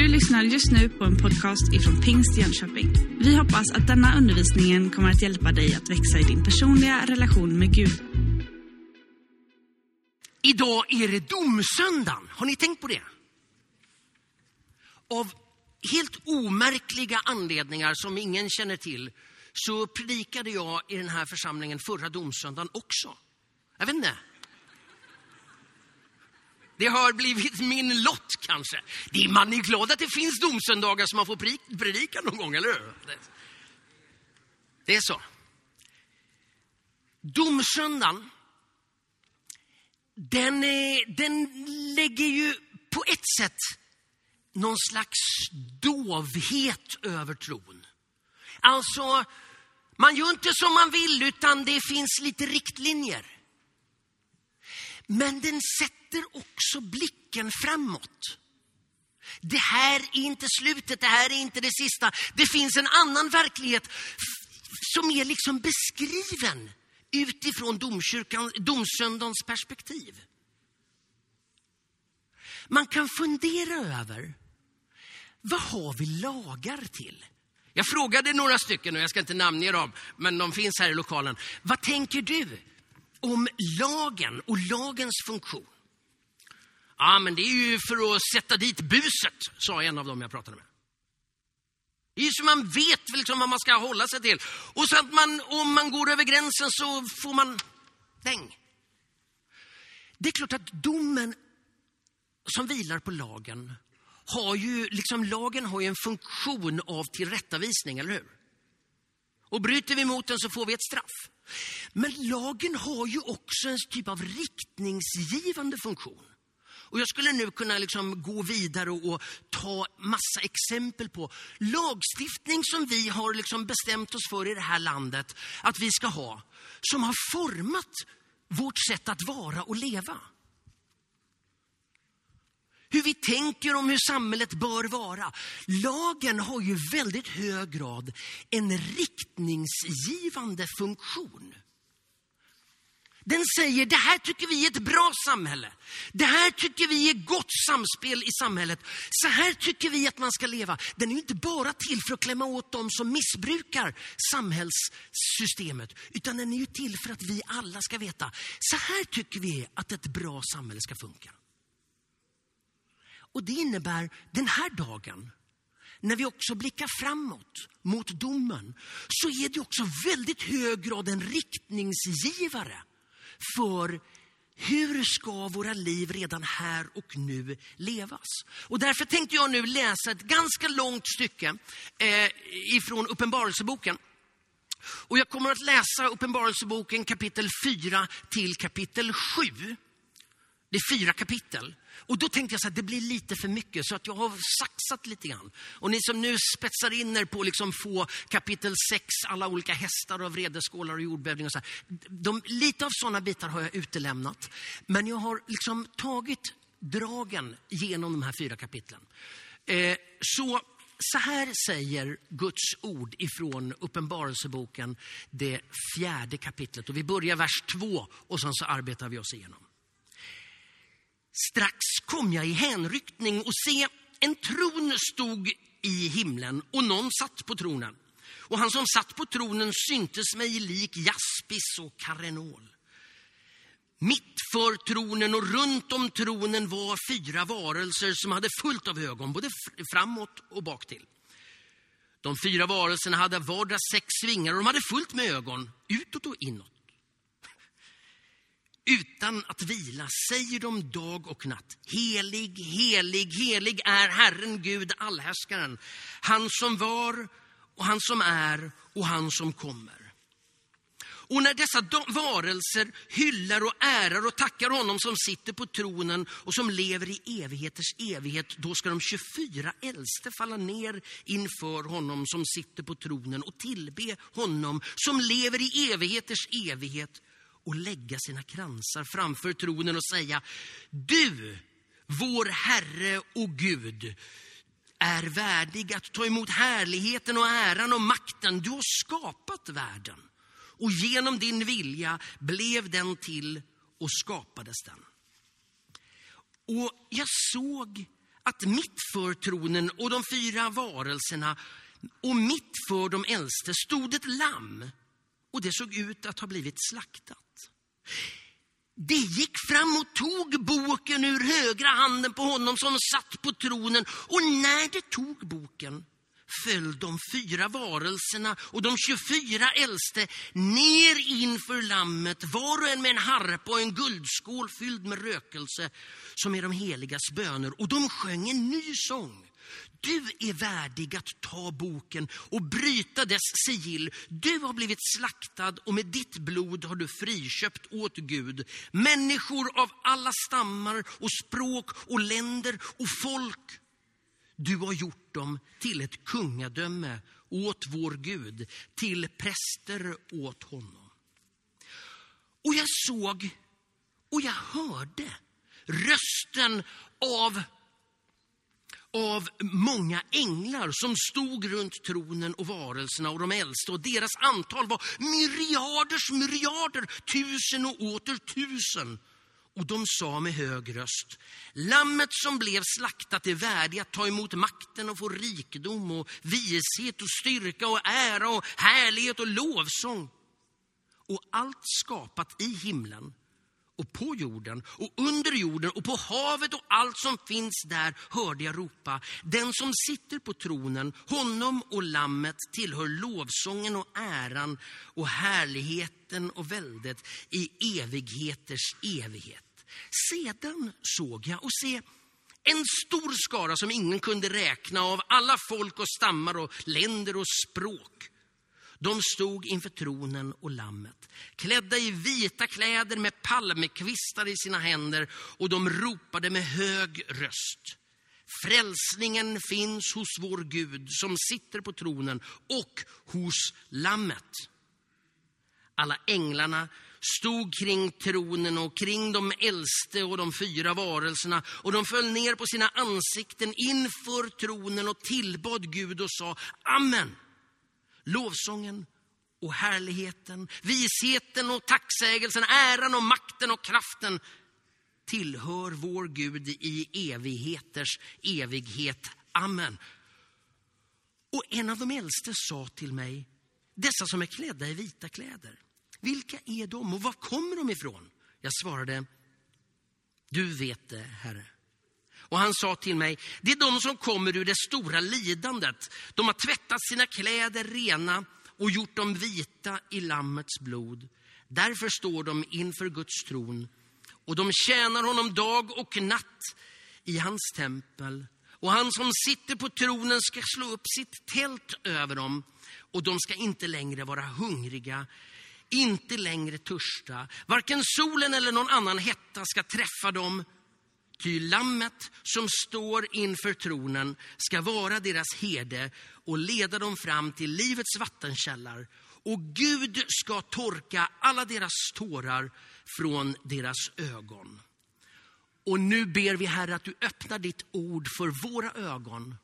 Du lyssnar just nu på en podcast ifrån Pingst Jönköping. Vi hoppas att denna undervisning kommer att hjälpa dig att växa i din personliga relation med Gud. Idag är det domsöndagen. Har ni tänkt på det? Av helt omärkliga anledningar som ingen känner till så predikade jag i den här församlingen förra domsöndagen också. Jag vet inte. Det har blivit min lott kanske. Det är, man är glad att det finns domsöndagar som man får predika någon gång, eller hur? Det är så. Domsöndagen, den, den lägger ju på ett sätt någon slags dovhet över tron. Alltså, man gör inte som man vill utan det finns lite riktlinjer. Men den sätter också blicken framåt. Det här är inte slutet, det här är inte det sista. Det finns en annan verklighet som är liksom beskriven utifrån domkyrkan, domsöndagens perspektiv. Man kan fundera över, vad har vi lagar till? Jag frågade några stycken, och jag ska inte namnge dem, men de finns här i lokalen. Vad tänker du om lagen och lagens funktion? Ja, men det är ju för att sätta dit buset, sa en av dem jag pratade med. Det är ju så man vet liksom vad man ska hålla sig till. Och så att man, om man går över gränsen så får man däng. Det är klart att domen som vilar på lagen har ju, liksom lagen har ju en funktion av tillrättavisning, eller hur? Och bryter vi mot den så får vi ett straff. Men lagen har ju också en typ av riktningsgivande funktion. Och jag skulle nu kunna liksom gå vidare och, ta massa exempel på lagstiftning som vi har liksom bestämt oss för i det här landet att vi ska ha. Som har format vårt sätt att vara och leva. Hur vi tänker om hur samhället bör vara. Lagen har ju väldigt hög grad en riktningsgivande funktion. Den säger, det här tycker vi är ett bra samhälle. Det här tycker vi är gott samspel i samhället. Så här tycker vi att man ska leva. Den är inte bara till för att klämma åt dem som missbrukar samhällssystemet. Utan den är ju till för att vi alla ska veta, så här tycker vi att ett bra samhälle ska funka. Och det innebär den här dagen, när vi också blickar framåt mot domen, så är det också väldigt hög grad en riktningsgivare för hur ska våra liv redan här och nu levas? Och därför tänkte jag nu läsa ett ganska långt stycke eh, ifrån Uppenbarelseboken. Och jag kommer att läsa Uppenbarelseboken kapitel 4 till kapitel 7. Det är fyra kapitel. Och då tänkte jag så att det blir lite för mycket så att jag har saxat lite grann. Och ni som nu spetsar in er på liksom få kapitel 6, alla olika hästar och vredeskålar och jordbävning och så här. De, lite av sådana bitar har jag utelämnat. Men jag har liksom tagit dragen genom de här fyra kapitlen. Eh, så så här säger Guds ord ifrån Uppenbarelseboken, det fjärde kapitlet. Och vi börjar vers två och sen så arbetar vi oss igenom. Strax kom jag i hänryckning och se, en tron stod i himlen och någon satt på tronen. Och han som satt på tronen syntes mig lik jaspis och karenol. Mitt för tronen och runt om tronen var fyra varelser som hade fullt av ögon, både framåt och baktill. De fyra varelserna hade vardera sex vingar och de hade fullt med ögon, utåt och inåt utan att vila säger de dag och natt. Helig, helig, helig är Herren Gud allhärskaren. Han som var och han som är och han som kommer. Och när dessa varelser hyllar och ärar och tackar honom som sitter på tronen och som lever i evigheters evighet, då ska de 24 äldste falla ner inför honom som sitter på tronen och tillbe honom som lever i evigheters evighet och lägga sina kransar framför tronen och säga Du, vår Herre och Gud, är värdig att ta emot härligheten och äran och makten. Du har skapat världen och genom din vilja blev den till och skapades den. Och jag såg att mitt för tronen och de fyra varelserna och mitt för de äldste stod ett lamm och det såg ut att ha blivit slaktat. Det gick fram och tog boken ur högra handen på honom som satt på tronen och när det tog boken föll de fyra varelserna och de 24 äldste ner inför lammet, var och en med en harpa och en guldskål fylld med rökelse, som är de heligas böner. Och de sjöng en ny sång. Du är värdig att ta boken och bryta dess sigill. Du har blivit slaktad och med ditt blod har du friköpt åt Gud människor av alla stammar och språk och länder och folk du har gjort dem till ett kungadöme åt vår Gud, till präster åt honom. Och jag såg och jag hörde rösten av, av många änglar som stod runt tronen och varelserna och de äldste. Och deras antal var myriaders myriader, tusen och åter tusen. Och de sa med hög röst, lammet som blev slaktat är värdig att ta emot makten och få rikedom och vishet och styrka och ära och härlighet och lovsång. Och allt skapat i himlen och på jorden och under jorden och på havet och allt som finns där hörde jag ropa. Den som sitter på tronen, honom och lammet tillhör lovsången och äran och härligheten och väldet i evigheters evighet. Sedan såg jag och se en stor skara som ingen kunde räkna av alla folk och stammar och länder och språk. De stod inför tronen och lammet, klädda i vita kläder med palmkvistar i sina händer och de ropade med hög röst. Frälsningen finns hos vår Gud som sitter på tronen och hos lammet. Alla änglarna stod kring tronen och kring de äldste och de fyra varelserna och de föll ner på sina ansikten inför tronen och tillbad Gud och sa Amen. Lovsången och härligheten, visheten och tacksägelsen, äran och makten och kraften tillhör vår Gud i evigheters evighet. Amen. Och en av de äldste sa till mig, dessa som är klädda i vita kläder, vilka är de och var kommer de ifrån? Jag svarade, du vet det, Herre. Och han sa till mig, det är de som kommer ur det stora lidandet. De har tvättat sina kläder rena och gjort dem vita i Lammets blod. Därför står de inför Guds tron och de tjänar honom dag och natt i hans tempel. Och han som sitter på tronen ska slå upp sitt tält över dem och de ska inte längre vara hungriga inte längre törsta. Varken solen eller någon annan hetta ska träffa dem. Ty lammet som står inför tronen ska vara deras herde och leda dem fram till livets vattenkällar. Och Gud ska torka alla deras tårar från deras ögon. Och nu ber vi Herre att du öppnar ditt ord för våra ögon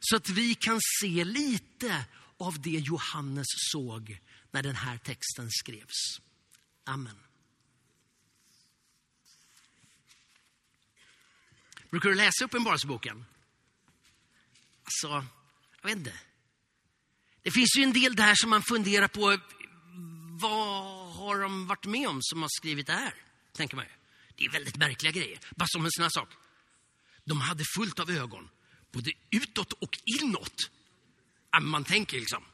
så att vi kan se lite av det Johannes såg när den här texten skrevs. Amen. Brukar du läsa Uppenbarelseboken? Alltså, jag vet inte. Det finns ju en del där som man funderar på, vad har de varit med om som har skrivit det här? Tänker man ju. Det är väldigt märkliga grejer. Bara som en sån här sak. De hade fullt av ögon, både utåt och inåt. Man tänker liksom,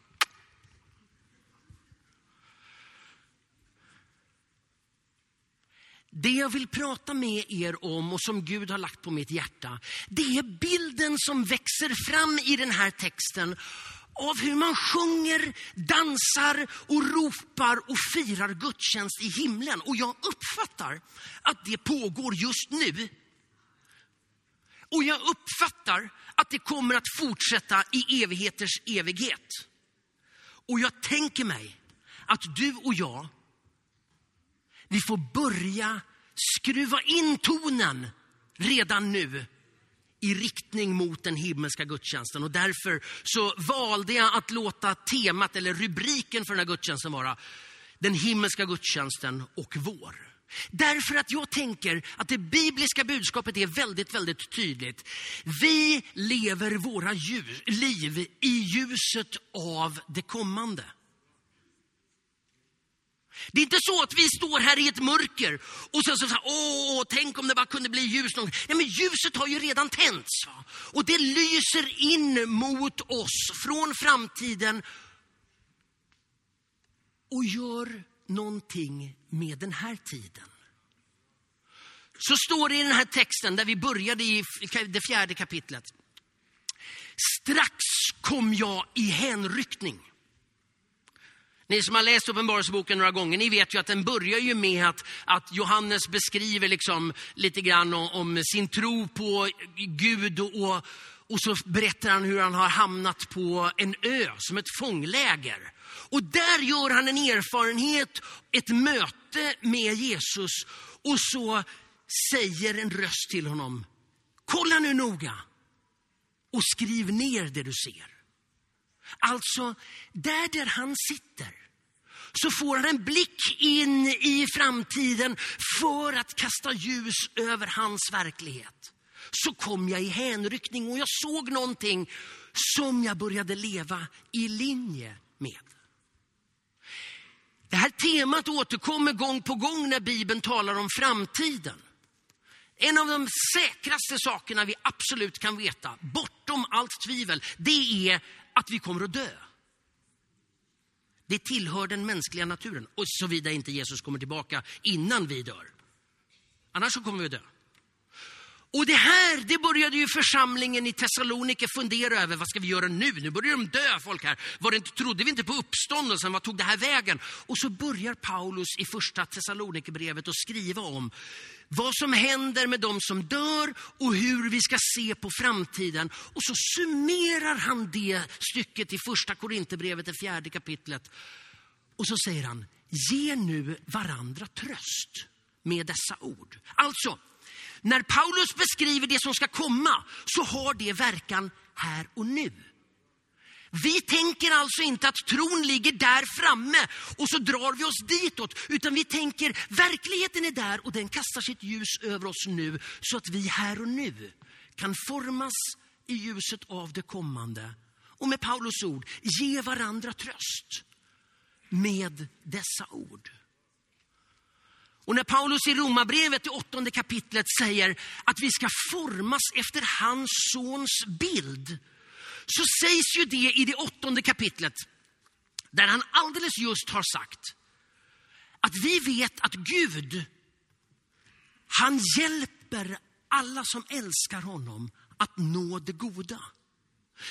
Det jag vill prata med er om och som Gud har lagt på mitt hjärta, det är bilden som växer fram i den här texten av hur man sjunger, dansar och ropar och firar gudstjänst i himlen. Och jag uppfattar att det pågår just nu. Och jag uppfattar att det kommer att fortsätta i evigheters evighet. Och jag tänker mig att du och jag vi får börja skruva in tonen redan nu i riktning mot den himmelska gudstjänsten. Och därför så valde jag att låta temat eller rubriken för den här gudstjänsten vara den himmelska gudstjänsten och vår. Därför att jag tänker att det bibliska budskapet är väldigt, väldigt tydligt. Vi lever våra ljus, liv i ljuset av det kommande. Det är inte så att vi står här i ett mörker och så, så, så åh, tänk om det bara kunde bli ljus. Någon. Nej, men ljuset har ju redan tänts. Va? Och det lyser in mot oss från framtiden och gör någonting med den här tiden. Så står det i den här texten där vi började i det fjärde kapitlet. Strax kom jag i hänryckning. Ni som har läst Uppenbarelseboken några gånger, ni vet ju att den börjar ju med att, att Johannes beskriver liksom lite grann om, om sin tro på Gud och, och så berättar han hur han har hamnat på en ö som ett fångläger. Och där gör han en erfarenhet, ett möte med Jesus. Och så säger en röst till honom, kolla nu noga och skriv ner det du ser. Alltså, där där han sitter så får han en blick in i framtiden för att kasta ljus över hans verklighet. Så kom jag i hänryckning och jag såg någonting som jag började leva i linje med. Det här temat återkommer gång på gång när Bibeln talar om framtiden. En av de säkraste sakerna vi absolut kan veta, bortom allt tvivel, det är att vi kommer att dö. Det tillhör den mänskliga naturen, och såvida inte Jesus kommer tillbaka innan vi dör. Annars så kommer vi att dö. Och det här, det började ju församlingen i Thessalonike fundera över. Vad ska vi göra nu? Nu börjar de dö folk här. Var det inte, trodde vi inte på uppståndelsen? Vad tog det här vägen? Och så börjar Paulus i första Thessalonikerbrevet att skriva om vad som händer med de som dör och hur vi ska se på framtiden. Och så summerar han det stycket i första Korinthierbrevet, det fjärde kapitlet. Och så säger han, ge nu varandra tröst med dessa ord. Alltså, när Paulus beskriver det som ska komma så har det verkan här och nu. Vi tänker alltså inte att tron ligger där framme och så drar vi oss ditåt. Utan vi tänker verkligheten är där och den kastar sitt ljus över oss nu. Så att vi här och nu kan formas i ljuset av det kommande. Och med Paulus ord, ge varandra tröst med dessa ord. Och när Paulus i Romarbrevet, i åttonde kapitlet, säger att vi ska formas efter hans sons bild, så sägs ju det i det åttonde kapitlet, där han alldeles just har sagt att vi vet att Gud, han hjälper alla som älskar honom att nå det goda.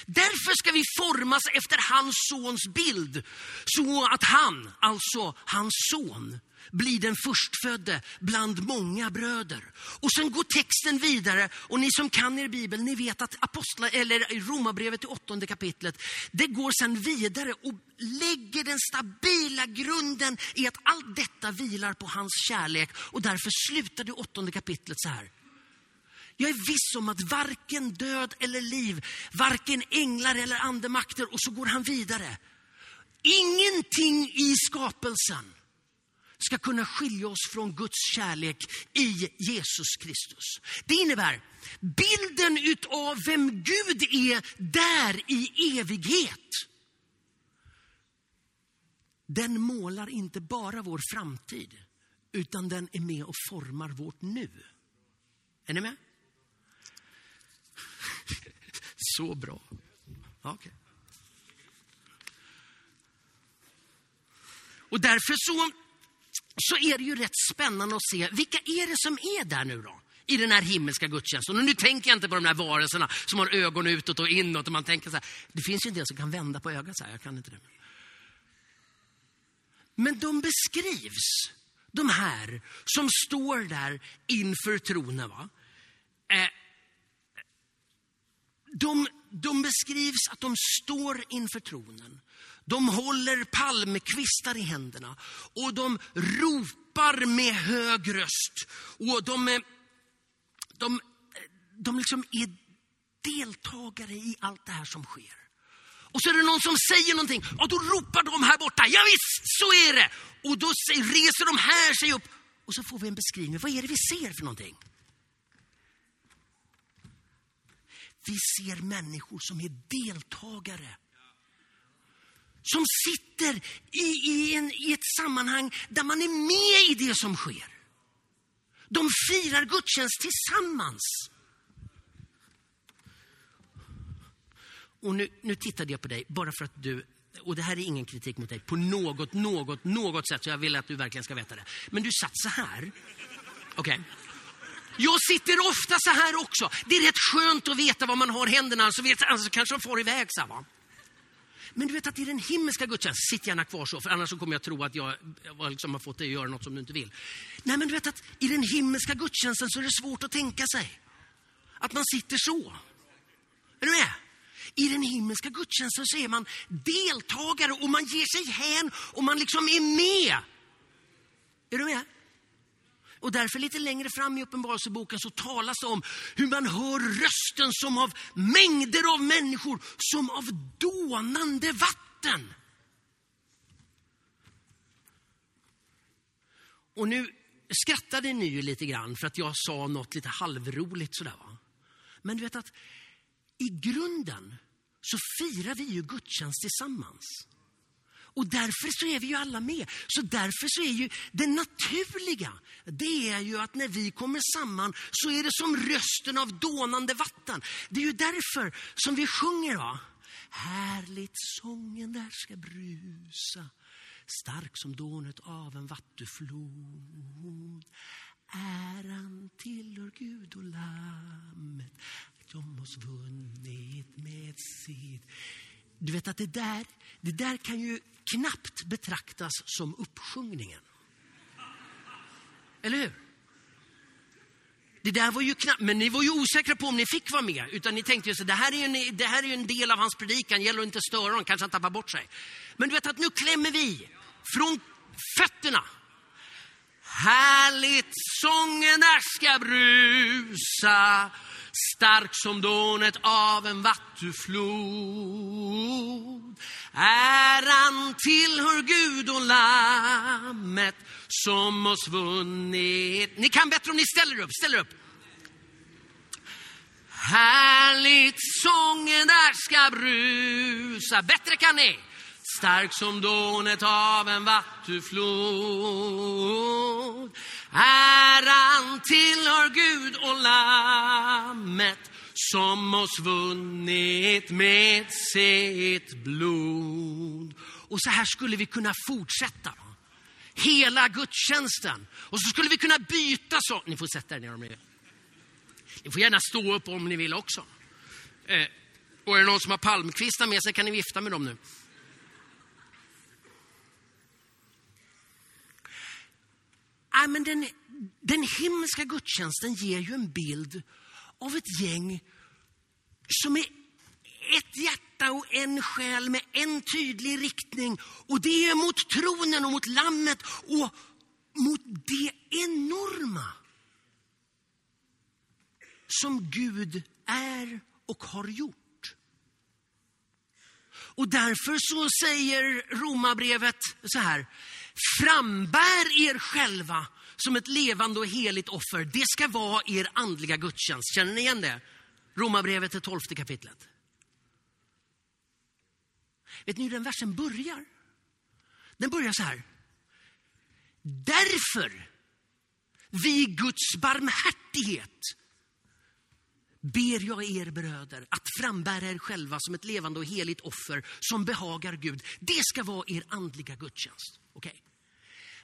Därför ska vi formas efter hans sons bild, så att han, alltså hans son, blir den förstfödde bland många bröder. Och sen går texten vidare och ni som kan er bibel, ni vet att apostla, eller Romarbrevet i åttonde kapitlet, det går sen vidare och lägger den stabila grunden i att allt detta vilar på hans kärlek. Och därför slutar det åttonde kapitlet så här. Jag är viss om att varken död eller liv, varken änglar eller andemakter, och så går han vidare. Ingenting i skapelsen ska kunna skilja oss från Guds kärlek i Jesus Kristus. Det innebär bilden utav vem Gud är där i evighet. Den målar inte bara vår framtid, utan den är med och formar vårt nu. Är ni med? Så bra. Okay. Och därför så så är det ju rätt spännande att se vilka är det som är där nu då? i den här himmelska gudstjänsten. Och nu tänker jag inte på de här varelserna som har ögon utåt och inåt. Och man tänker så här, det finns ju en del som kan vända på ögat så här, jag kan inte det. Men de beskrivs, de här som står där inför tronen. Va? Eh, de, de beskrivs att de står inför tronen. De håller palmkvistar i händerna och de ropar med hög röst. Och de, eh, de, eh, de liksom är deltagare i allt det här som sker. Och så är det någon som säger någonting och då ropar de här borta, ja visst, så är det. Och då reser de här sig upp Och så får vi en beskrivning. Vad är det vi ser för någonting? Vi ser människor som är deltagare. Som sitter i, i, en, i ett sammanhang där man är med i det som sker. De firar gudstjänst tillsammans. Och nu, nu tittade jag på dig bara för att du, och det här är ingen kritik mot dig på något, något, något sätt, så jag vill att du verkligen ska veta det. Men du satt så här. Okej. Okay. Jag sitter ofta så här också. Det är rätt skönt att veta var man har händerna, så vet, alltså kanske de får iväg så här, va? Men du vet att i den himmelska gudstjänsten, sitt gärna kvar så, för annars så kommer jag tro att jag, jag liksom har fått dig att göra något som du inte vill. Nej, men du vet att i den himmelska gudstjänsten så är det svårt att tänka sig att man sitter så. Är du med? I den himmelska gudstjänsten så är man deltagare och man ger sig hän och man liksom är med. Är du med? Och därför lite längre fram i Uppenbarelseboken så talas det om hur man hör rösten som av mängder av människor, som av dånande vatten. Och nu skrattade ni ju lite grann för att jag sa något lite halvroligt sådär. Va? Men du vet att i grunden så firar vi ju gudstjänst tillsammans. Och därför så är vi ju alla med. Så därför så är ju det naturliga, det är ju att när vi kommer samman så är det som rösten av dånande vatten. Det är ju därför som vi sjunger va. Härligt sången där ska brusa, stark som dånet av en vattenflod. Äran tillhör Gud och Lammet, de oss vunnit med sitt du vet att det där, det där kan ju knappt betraktas som uppsjungningen. Eller hur? Det där var ju knappt, men ni var ju osäkra på om ni fick vara med. Utan ni tänkte ju så det här är ju en, det här är en del av hans predikan, gäller att inte störa honom, kanske han tappar bort sig. Men du vet att nu klämmer vi från fötterna. Härligt sången ska brusa stark som dånet av en vattuflod. Äran tillhör Gud och Lammet som oss vunnit. Ni kan bättre om ni ställer upp. Ställer upp. Härligt sången där ska brusa. Bättre kan ni. Stark som dånet av en vattuflod. Äran tillhör Gud och Lammet som oss vunnit med sitt blod. Och så här skulle vi kunna fortsätta. Hela gudstjänsten. Och så skulle vi kunna byta så. Ni får sätta er ner om ni vill. Ni får gärna stå upp om ni vill också. Eh, och är det någon som har palmkvistar med sig kan ni vifta med dem nu. Nej, men den, den himmelska gudstjänsten ger ju en bild av ett gäng som är ett hjärta och en själ med en tydlig riktning. Och det är mot tronen och mot lammet och mot det enorma som Gud är och har gjort. Och därför så säger Romarbrevet så här, frambär er själva som ett levande och heligt offer. Det ska vara er andliga gudstjänst. Känner ni igen det? Romarbrevet, det tolfte kapitlet. Vet ni hur den versen börjar? Den börjar så här. Därför, vi Guds barmhärtighet, ber jag er bröder att frambära er själva som ett levande och heligt offer som behagar Gud. Det ska vara er andliga gudstjänst. Okay?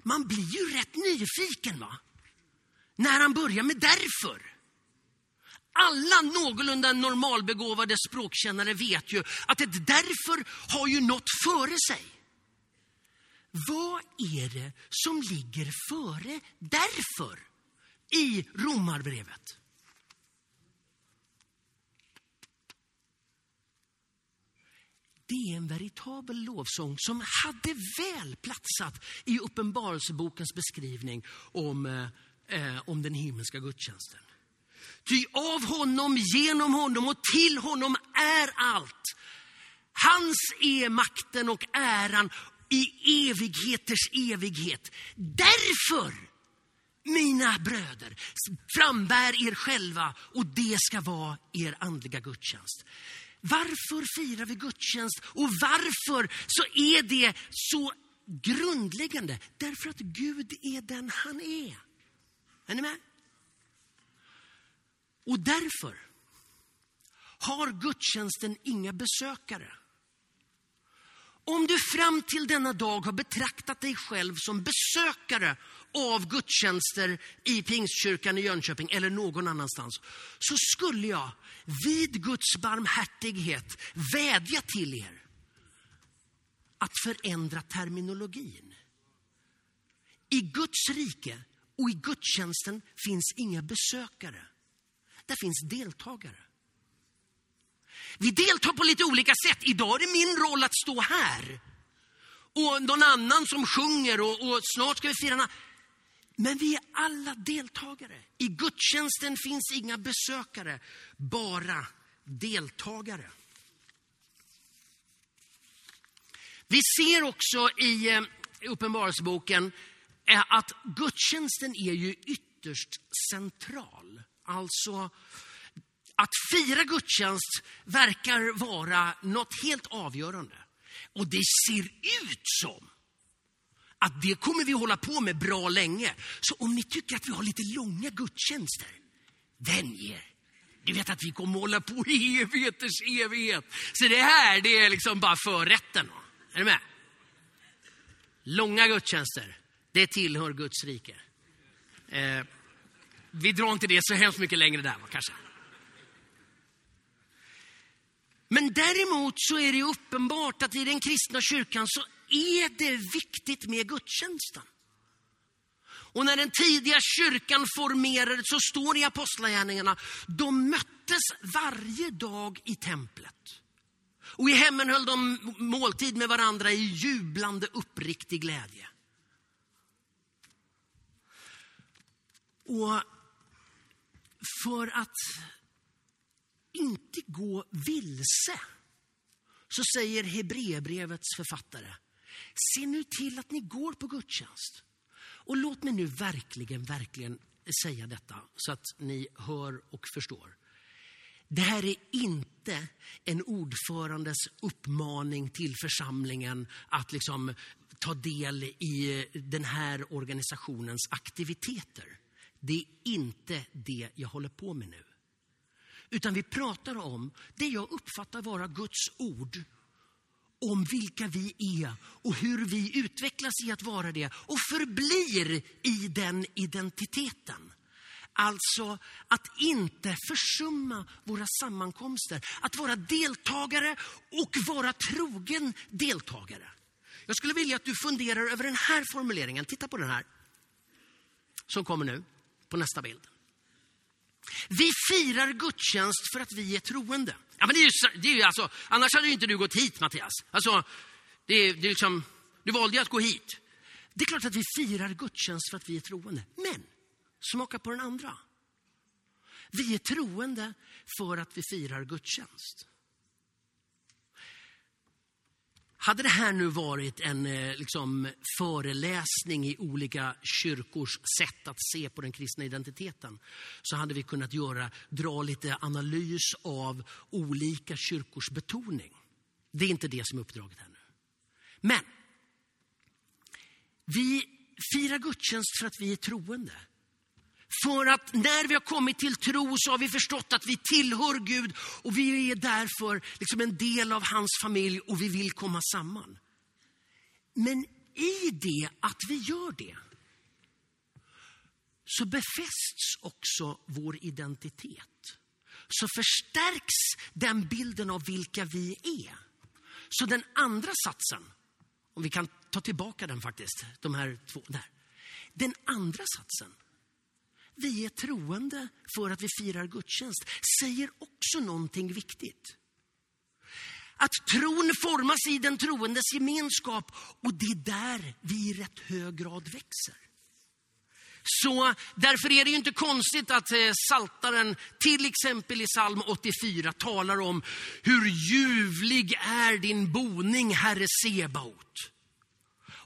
Man blir ju rätt nyfiken va? När han börjar med därför. Alla någorlunda normalbegåvade språkkännare vet ju att ett därför har ju något före sig. Vad är det som ligger före därför i Romarbrevet? Det är en veritabel lovsång som hade väl platsat i Uppenbarelsebokens beskrivning om, eh, eh, om den himmelska gudstjänsten. Ty av honom, genom honom och till honom är allt. Hans är makten och äran i evigheters evighet. Därför mina bröder, frambär er själva och det ska vara er andliga gudstjänst. Varför firar vi gudstjänst och varför så är det så grundläggande? Därför att Gud är den han är. Är ni med? Och därför har gudstjänsten inga besökare. Om du fram till denna dag har betraktat dig själv som besökare av gudstjänster i Pingstkyrkan i Jönköping eller någon annanstans, så skulle jag vid Guds barmhärtighet vädja till er att förändra terminologin. I Guds rike och i gudstjänsten finns inga besökare. Där finns deltagare. Vi deltar på lite olika sätt. Idag är det min roll att stå här. Och någon annan som sjunger och, och snart ska vi fira. Men vi är alla deltagare. I gudstjänsten finns inga besökare, bara deltagare. Vi ser också i eh, Uppenbarelseboken eh, att gudstjänsten är ju ytterst central. Alltså, att fira gudstjänst verkar vara något helt avgörande. Och det ser ut som att det kommer vi hålla på med bra länge. Så om ni tycker att vi har lite långa gudstjänster, vänj er. Du vet att vi kommer hålla på i evigheters evighet. Så det här, det är liksom bara förrätten. Är du med? Långa gudstjänster, det tillhör Guds rike. Eh, vi drar inte det så hemskt mycket längre där, kanske. Men däremot så är det uppenbart att i den kristna kyrkan så är det viktigt med gudstjänsten. Och när den tidiga kyrkan formerades så står det i Apostlagärningarna, de möttes varje dag i templet. Och i hemmen höll de måltid med varandra i jublande uppriktig glädje. Och för att inte gå vilse så säger Hebreerbrevets författare, se nu till att ni går på gudstjänst. Och låt mig nu verkligen, verkligen säga detta så att ni hör och förstår. Det här är inte en ordförandes uppmaning till församlingen att liksom ta del i den här organisationens aktiviteter. Det är inte det jag håller på med nu. Utan vi pratar om det jag uppfattar vara Guds ord om vilka vi är och hur vi utvecklas i att vara det och förblir i den identiteten. Alltså att inte försumma våra sammankomster, att vara deltagare och vara trogen deltagare. Jag skulle vilja att du funderar över den här formuleringen. Titta på den här. Som kommer nu på nästa bild. Vi firar gudstjänst för att vi är troende. Ja, men det är ju, det är ju alltså, annars hade ju inte du gått hit Mattias. Alltså, det det är liksom, du valde ju att gå hit. Det är klart att vi firar gudstjänst för att vi är troende. Men, smaka på den andra. Vi är troende för att vi firar gudstjänst. Hade det här nu varit en eh, liksom, föreläsning i olika kyrkors sätt att se på den kristna identiteten så hade vi kunnat göra, dra lite analys av olika kyrkors betoning. Det är inte det som är uppdraget här nu. Men vi firar gudstjänst för att vi är troende. För att när vi har kommit till tro så har vi förstått att vi tillhör Gud och vi är därför liksom en del av hans familj och vi vill komma samman. Men i det att vi gör det så befästs också vår identitet. Så förstärks den bilden av vilka vi är. Så den andra satsen, om vi kan ta tillbaka den faktiskt, de här två där. Den andra satsen vi är troende för att vi firar gudstjänst, säger också någonting viktigt. Att tron formas i den troendes gemenskap och det är där vi i rätt hög grad växer. Så därför är det ju inte konstigt att eh, Saltaren till exempel i psalm 84 talar om hur ljuvlig är din boning, Herre Sebaot.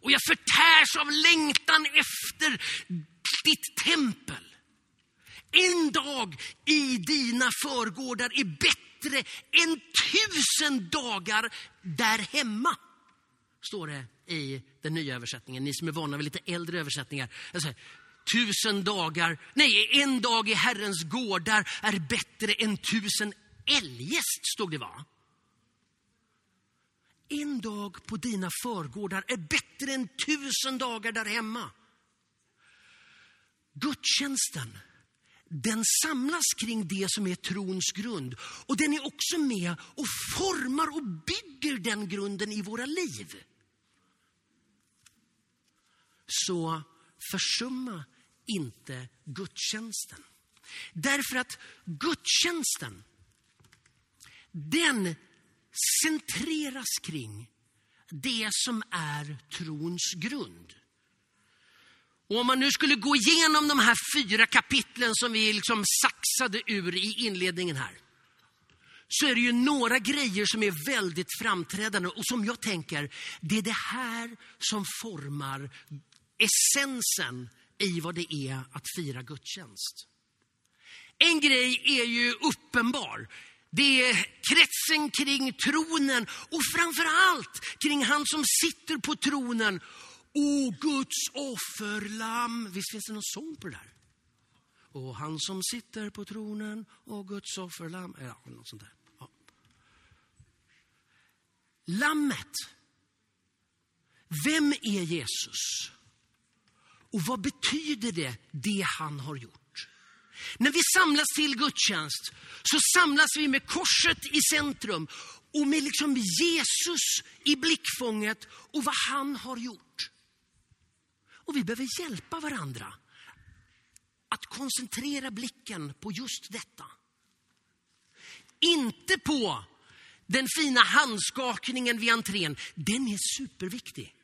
Och jag förtärs av längtan efter ditt tempel. En dag i dina förgårdar är bättre än tusen dagar där hemma. Står det i den nya översättningen. Ni som är vana vid lite äldre översättningar. Jag säger, tusen dagar, nej, en dag i Herrens gårdar är bättre än tusen eljest, stod det va? En dag på dina förgårdar är bättre än tusen dagar där hemma. Gudstjänsten, den samlas kring det som är trons grund. Och den är också med och formar och bygger den grunden i våra liv. Så försumma inte gudstjänsten. Därför att gudstjänsten, den centreras kring det som är trons grund. Och om man nu skulle gå igenom de här fyra kapitlen som vi liksom saxade ur i inledningen här. Så är det ju några grejer som är väldigt framträdande och som jag tänker, det är det här som formar essensen i vad det är att fira gudstjänst. En grej är ju uppenbar. Det är kretsen kring tronen och framför allt kring han som sitter på tronen. O Guds offerlamm. Visst finns det någon sång på det där? Och han som sitter på tronen, och Guds offerlamm. Ja, något sånt där. Ja. Lammet. Vem är Jesus? Och vad betyder det, det han har gjort? När vi samlas till gudstjänst så samlas vi med korset i centrum och med liksom Jesus i blickfånget och vad han har gjort. Och vi behöver hjälpa varandra att koncentrera blicken på just detta. Inte på den fina handskakningen vid entrén. Den är superviktig.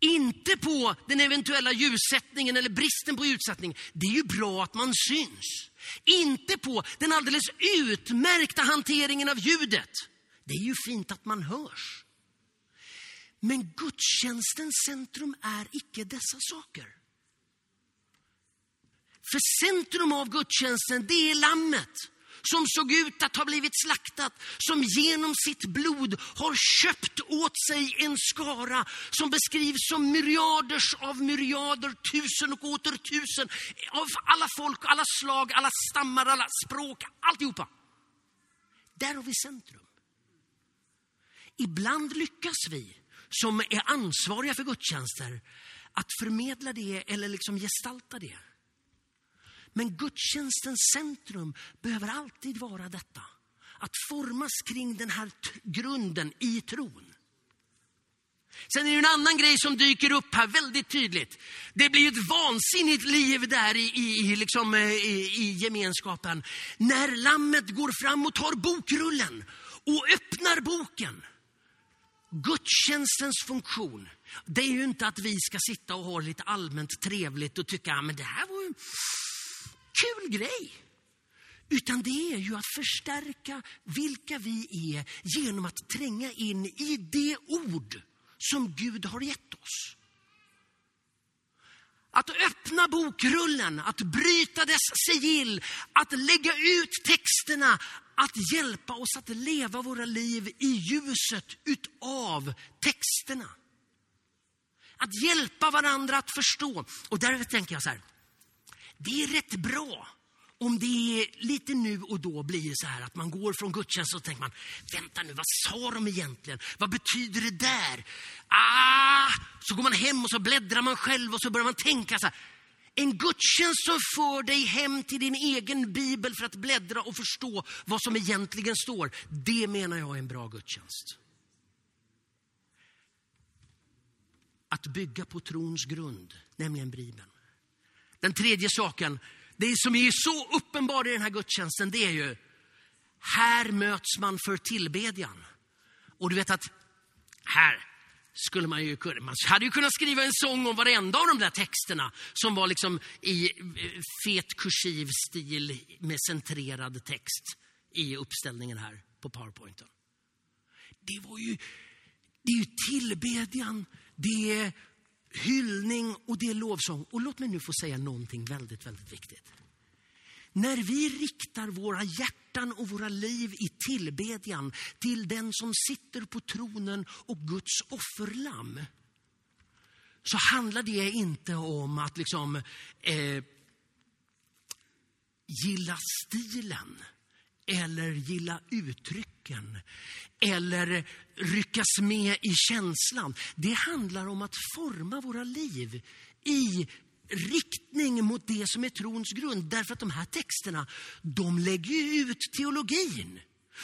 Inte på den eventuella ljussättningen eller bristen på ljussättning. Det är ju bra att man syns. Inte på den alldeles utmärkta hanteringen av ljudet. Det är ju fint att man hörs. Men gudstjänstens centrum är icke dessa saker. För centrum av gudstjänsten, det är lammet som såg ut att ha blivit slaktat, som genom sitt blod har köpt åt sig en skara som beskrivs som myriaders av myriader, tusen och åter tusen, av alla folk, alla slag, alla stammar, alla språk, alltihopa. Där har vi centrum. Ibland lyckas vi, som är ansvariga för gudstjänster, att förmedla det eller liksom gestalta det. Men gudstjänstens centrum behöver alltid vara detta. Att formas kring den här grunden i tron. Sen är det en annan grej som dyker upp här väldigt tydligt. Det blir ett vansinnigt liv där i, i, liksom, eh, i, i gemenskapen. När lammet går fram och tar bokrullen och öppnar boken. Gudstjänstens funktion, det är ju inte att vi ska sitta och ha lite allmänt trevligt och tycka, att det här var en kul grej. Utan det är ju att förstärka vilka vi är genom att tränga in i det ord som Gud har gett oss. Att öppna bokrullen, att bryta dess sigill, att lägga ut texterna, att hjälpa oss att leva våra liv i ljuset utav texterna. Att hjälpa varandra att förstå. Och därför tänker jag så här, det är rätt bra om det är lite nu och då blir så här att man går från gudstjänst och tänker man, vänta nu, vad sa de egentligen? Vad betyder det där? Ah! Så går man hem och så bläddrar man själv och så börjar man tänka så här. En gudstjänst som för dig hem till din egen bibel för att bläddra och förstå vad som egentligen står. Det menar jag är en bra gudstjänst. Att bygga på trons grund, nämligen Bibeln. Den tredje saken, det som är så uppenbart i den här gudstjänsten, det är ju, här möts man för tillbedjan. Och du vet att här skulle man ju kunna, man hade ju kunnat skriva en sång om varenda av de där texterna som var liksom i eh, fet kursiv stil med centrerad text i uppställningen här på powerpointen. Det var ju, det är ju tillbedjan, det är hyllning och det är lovsång. Och låt mig nu få säga någonting väldigt, väldigt viktigt. När vi riktar våra hjärtan och våra liv i tillbedjan till den som sitter på tronen och Guds offerlamm så handlar det inte om att liksom eh, gilla stilen eller gilla uttrycken eller ryckas med i känslan. Det handlar om att forma våra liv i riktning mot det som är trons grund. Därför att de här texterna, de lägger ju ut teologin.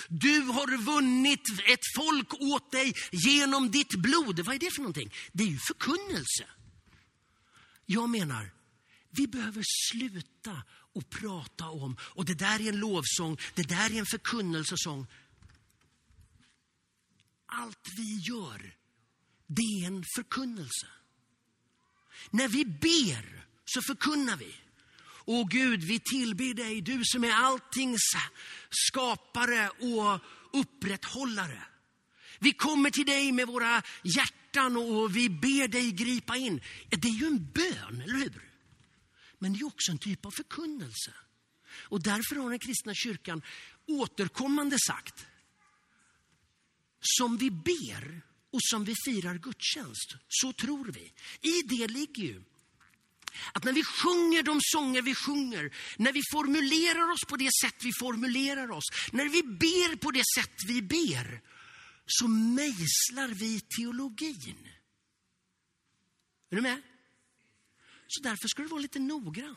Du har vunnit ett folk åt dig genom ditt blod. Vad är det för någonting? Det är ju förkunnelse. Jag menar, vi behöver sluta och prata om, och det där är en lovsång, det där är en förkunnelsesång. Allt vi gör, det är en förkunnelse. När vi ber så förkunnar vi. Åh Gud, vi tillber dig, du som är alltings skapare och upprätthållare. Vi kommer till dig med våra hjärtan och vi ber dig gripa in. Det är ju en bön, eller hur? Men det är också en typ av förkunnelse. Och därför har den kristna kyrkan återkommande sagt, som vi ber och som vi firar gudstjänst, så tror vi. I det ligger ju att när vi sjunger de sånger vi sjunger, när vi formulerar oss på det sätt vi formulerar oss, när vi ber på det sätt vi ber, så mejslar vi teologin. Är du med? Så därför ska du vara lite noggrann.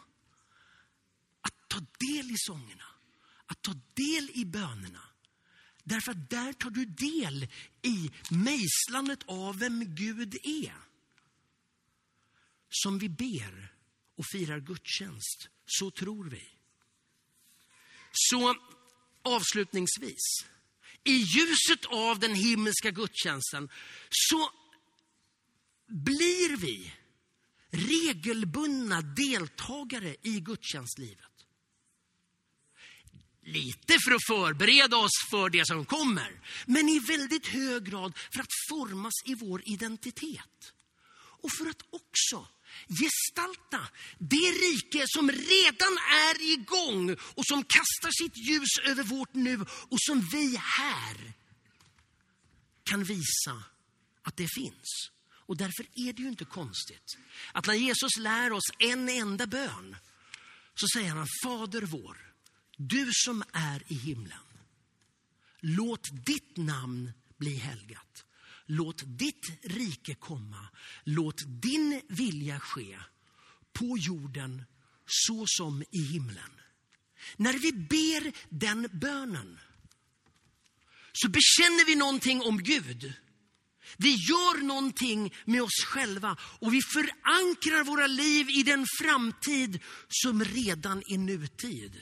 Att ta del i sångerna, att ta del i bönerna. Därför att där tar du del i mejslandet av vem Gud är. Som vi ber och firar gudstjänst, så tror vi. Så avslutningsvis, i ljuset av den himmelska gudstjänsten så blir vi regelbundna deltagare i gudstjänstlivet. Lite för att förbereda oss för det som kommer, men i väldigt hög grad för att formas i vår identitet. Och för att också gestalta det rike som redan är igång och som kastar sitt ljus över vårt nu och som vi här kan visa att det finns. Och därför är det ju inte konstigt att när Jesus lär oss en enda bön så säger han Fader vår, du som är i himlen. Låt ditt namn bli helgat. Låt ditt rike komma. Låt din vilja ske på jorden så som i himlen. När vi ber den bönen så bekänner vi någonting om Gud. Vi gör någonting med oss själva och vi förankrar våra liv i den framtid som redan är nutid.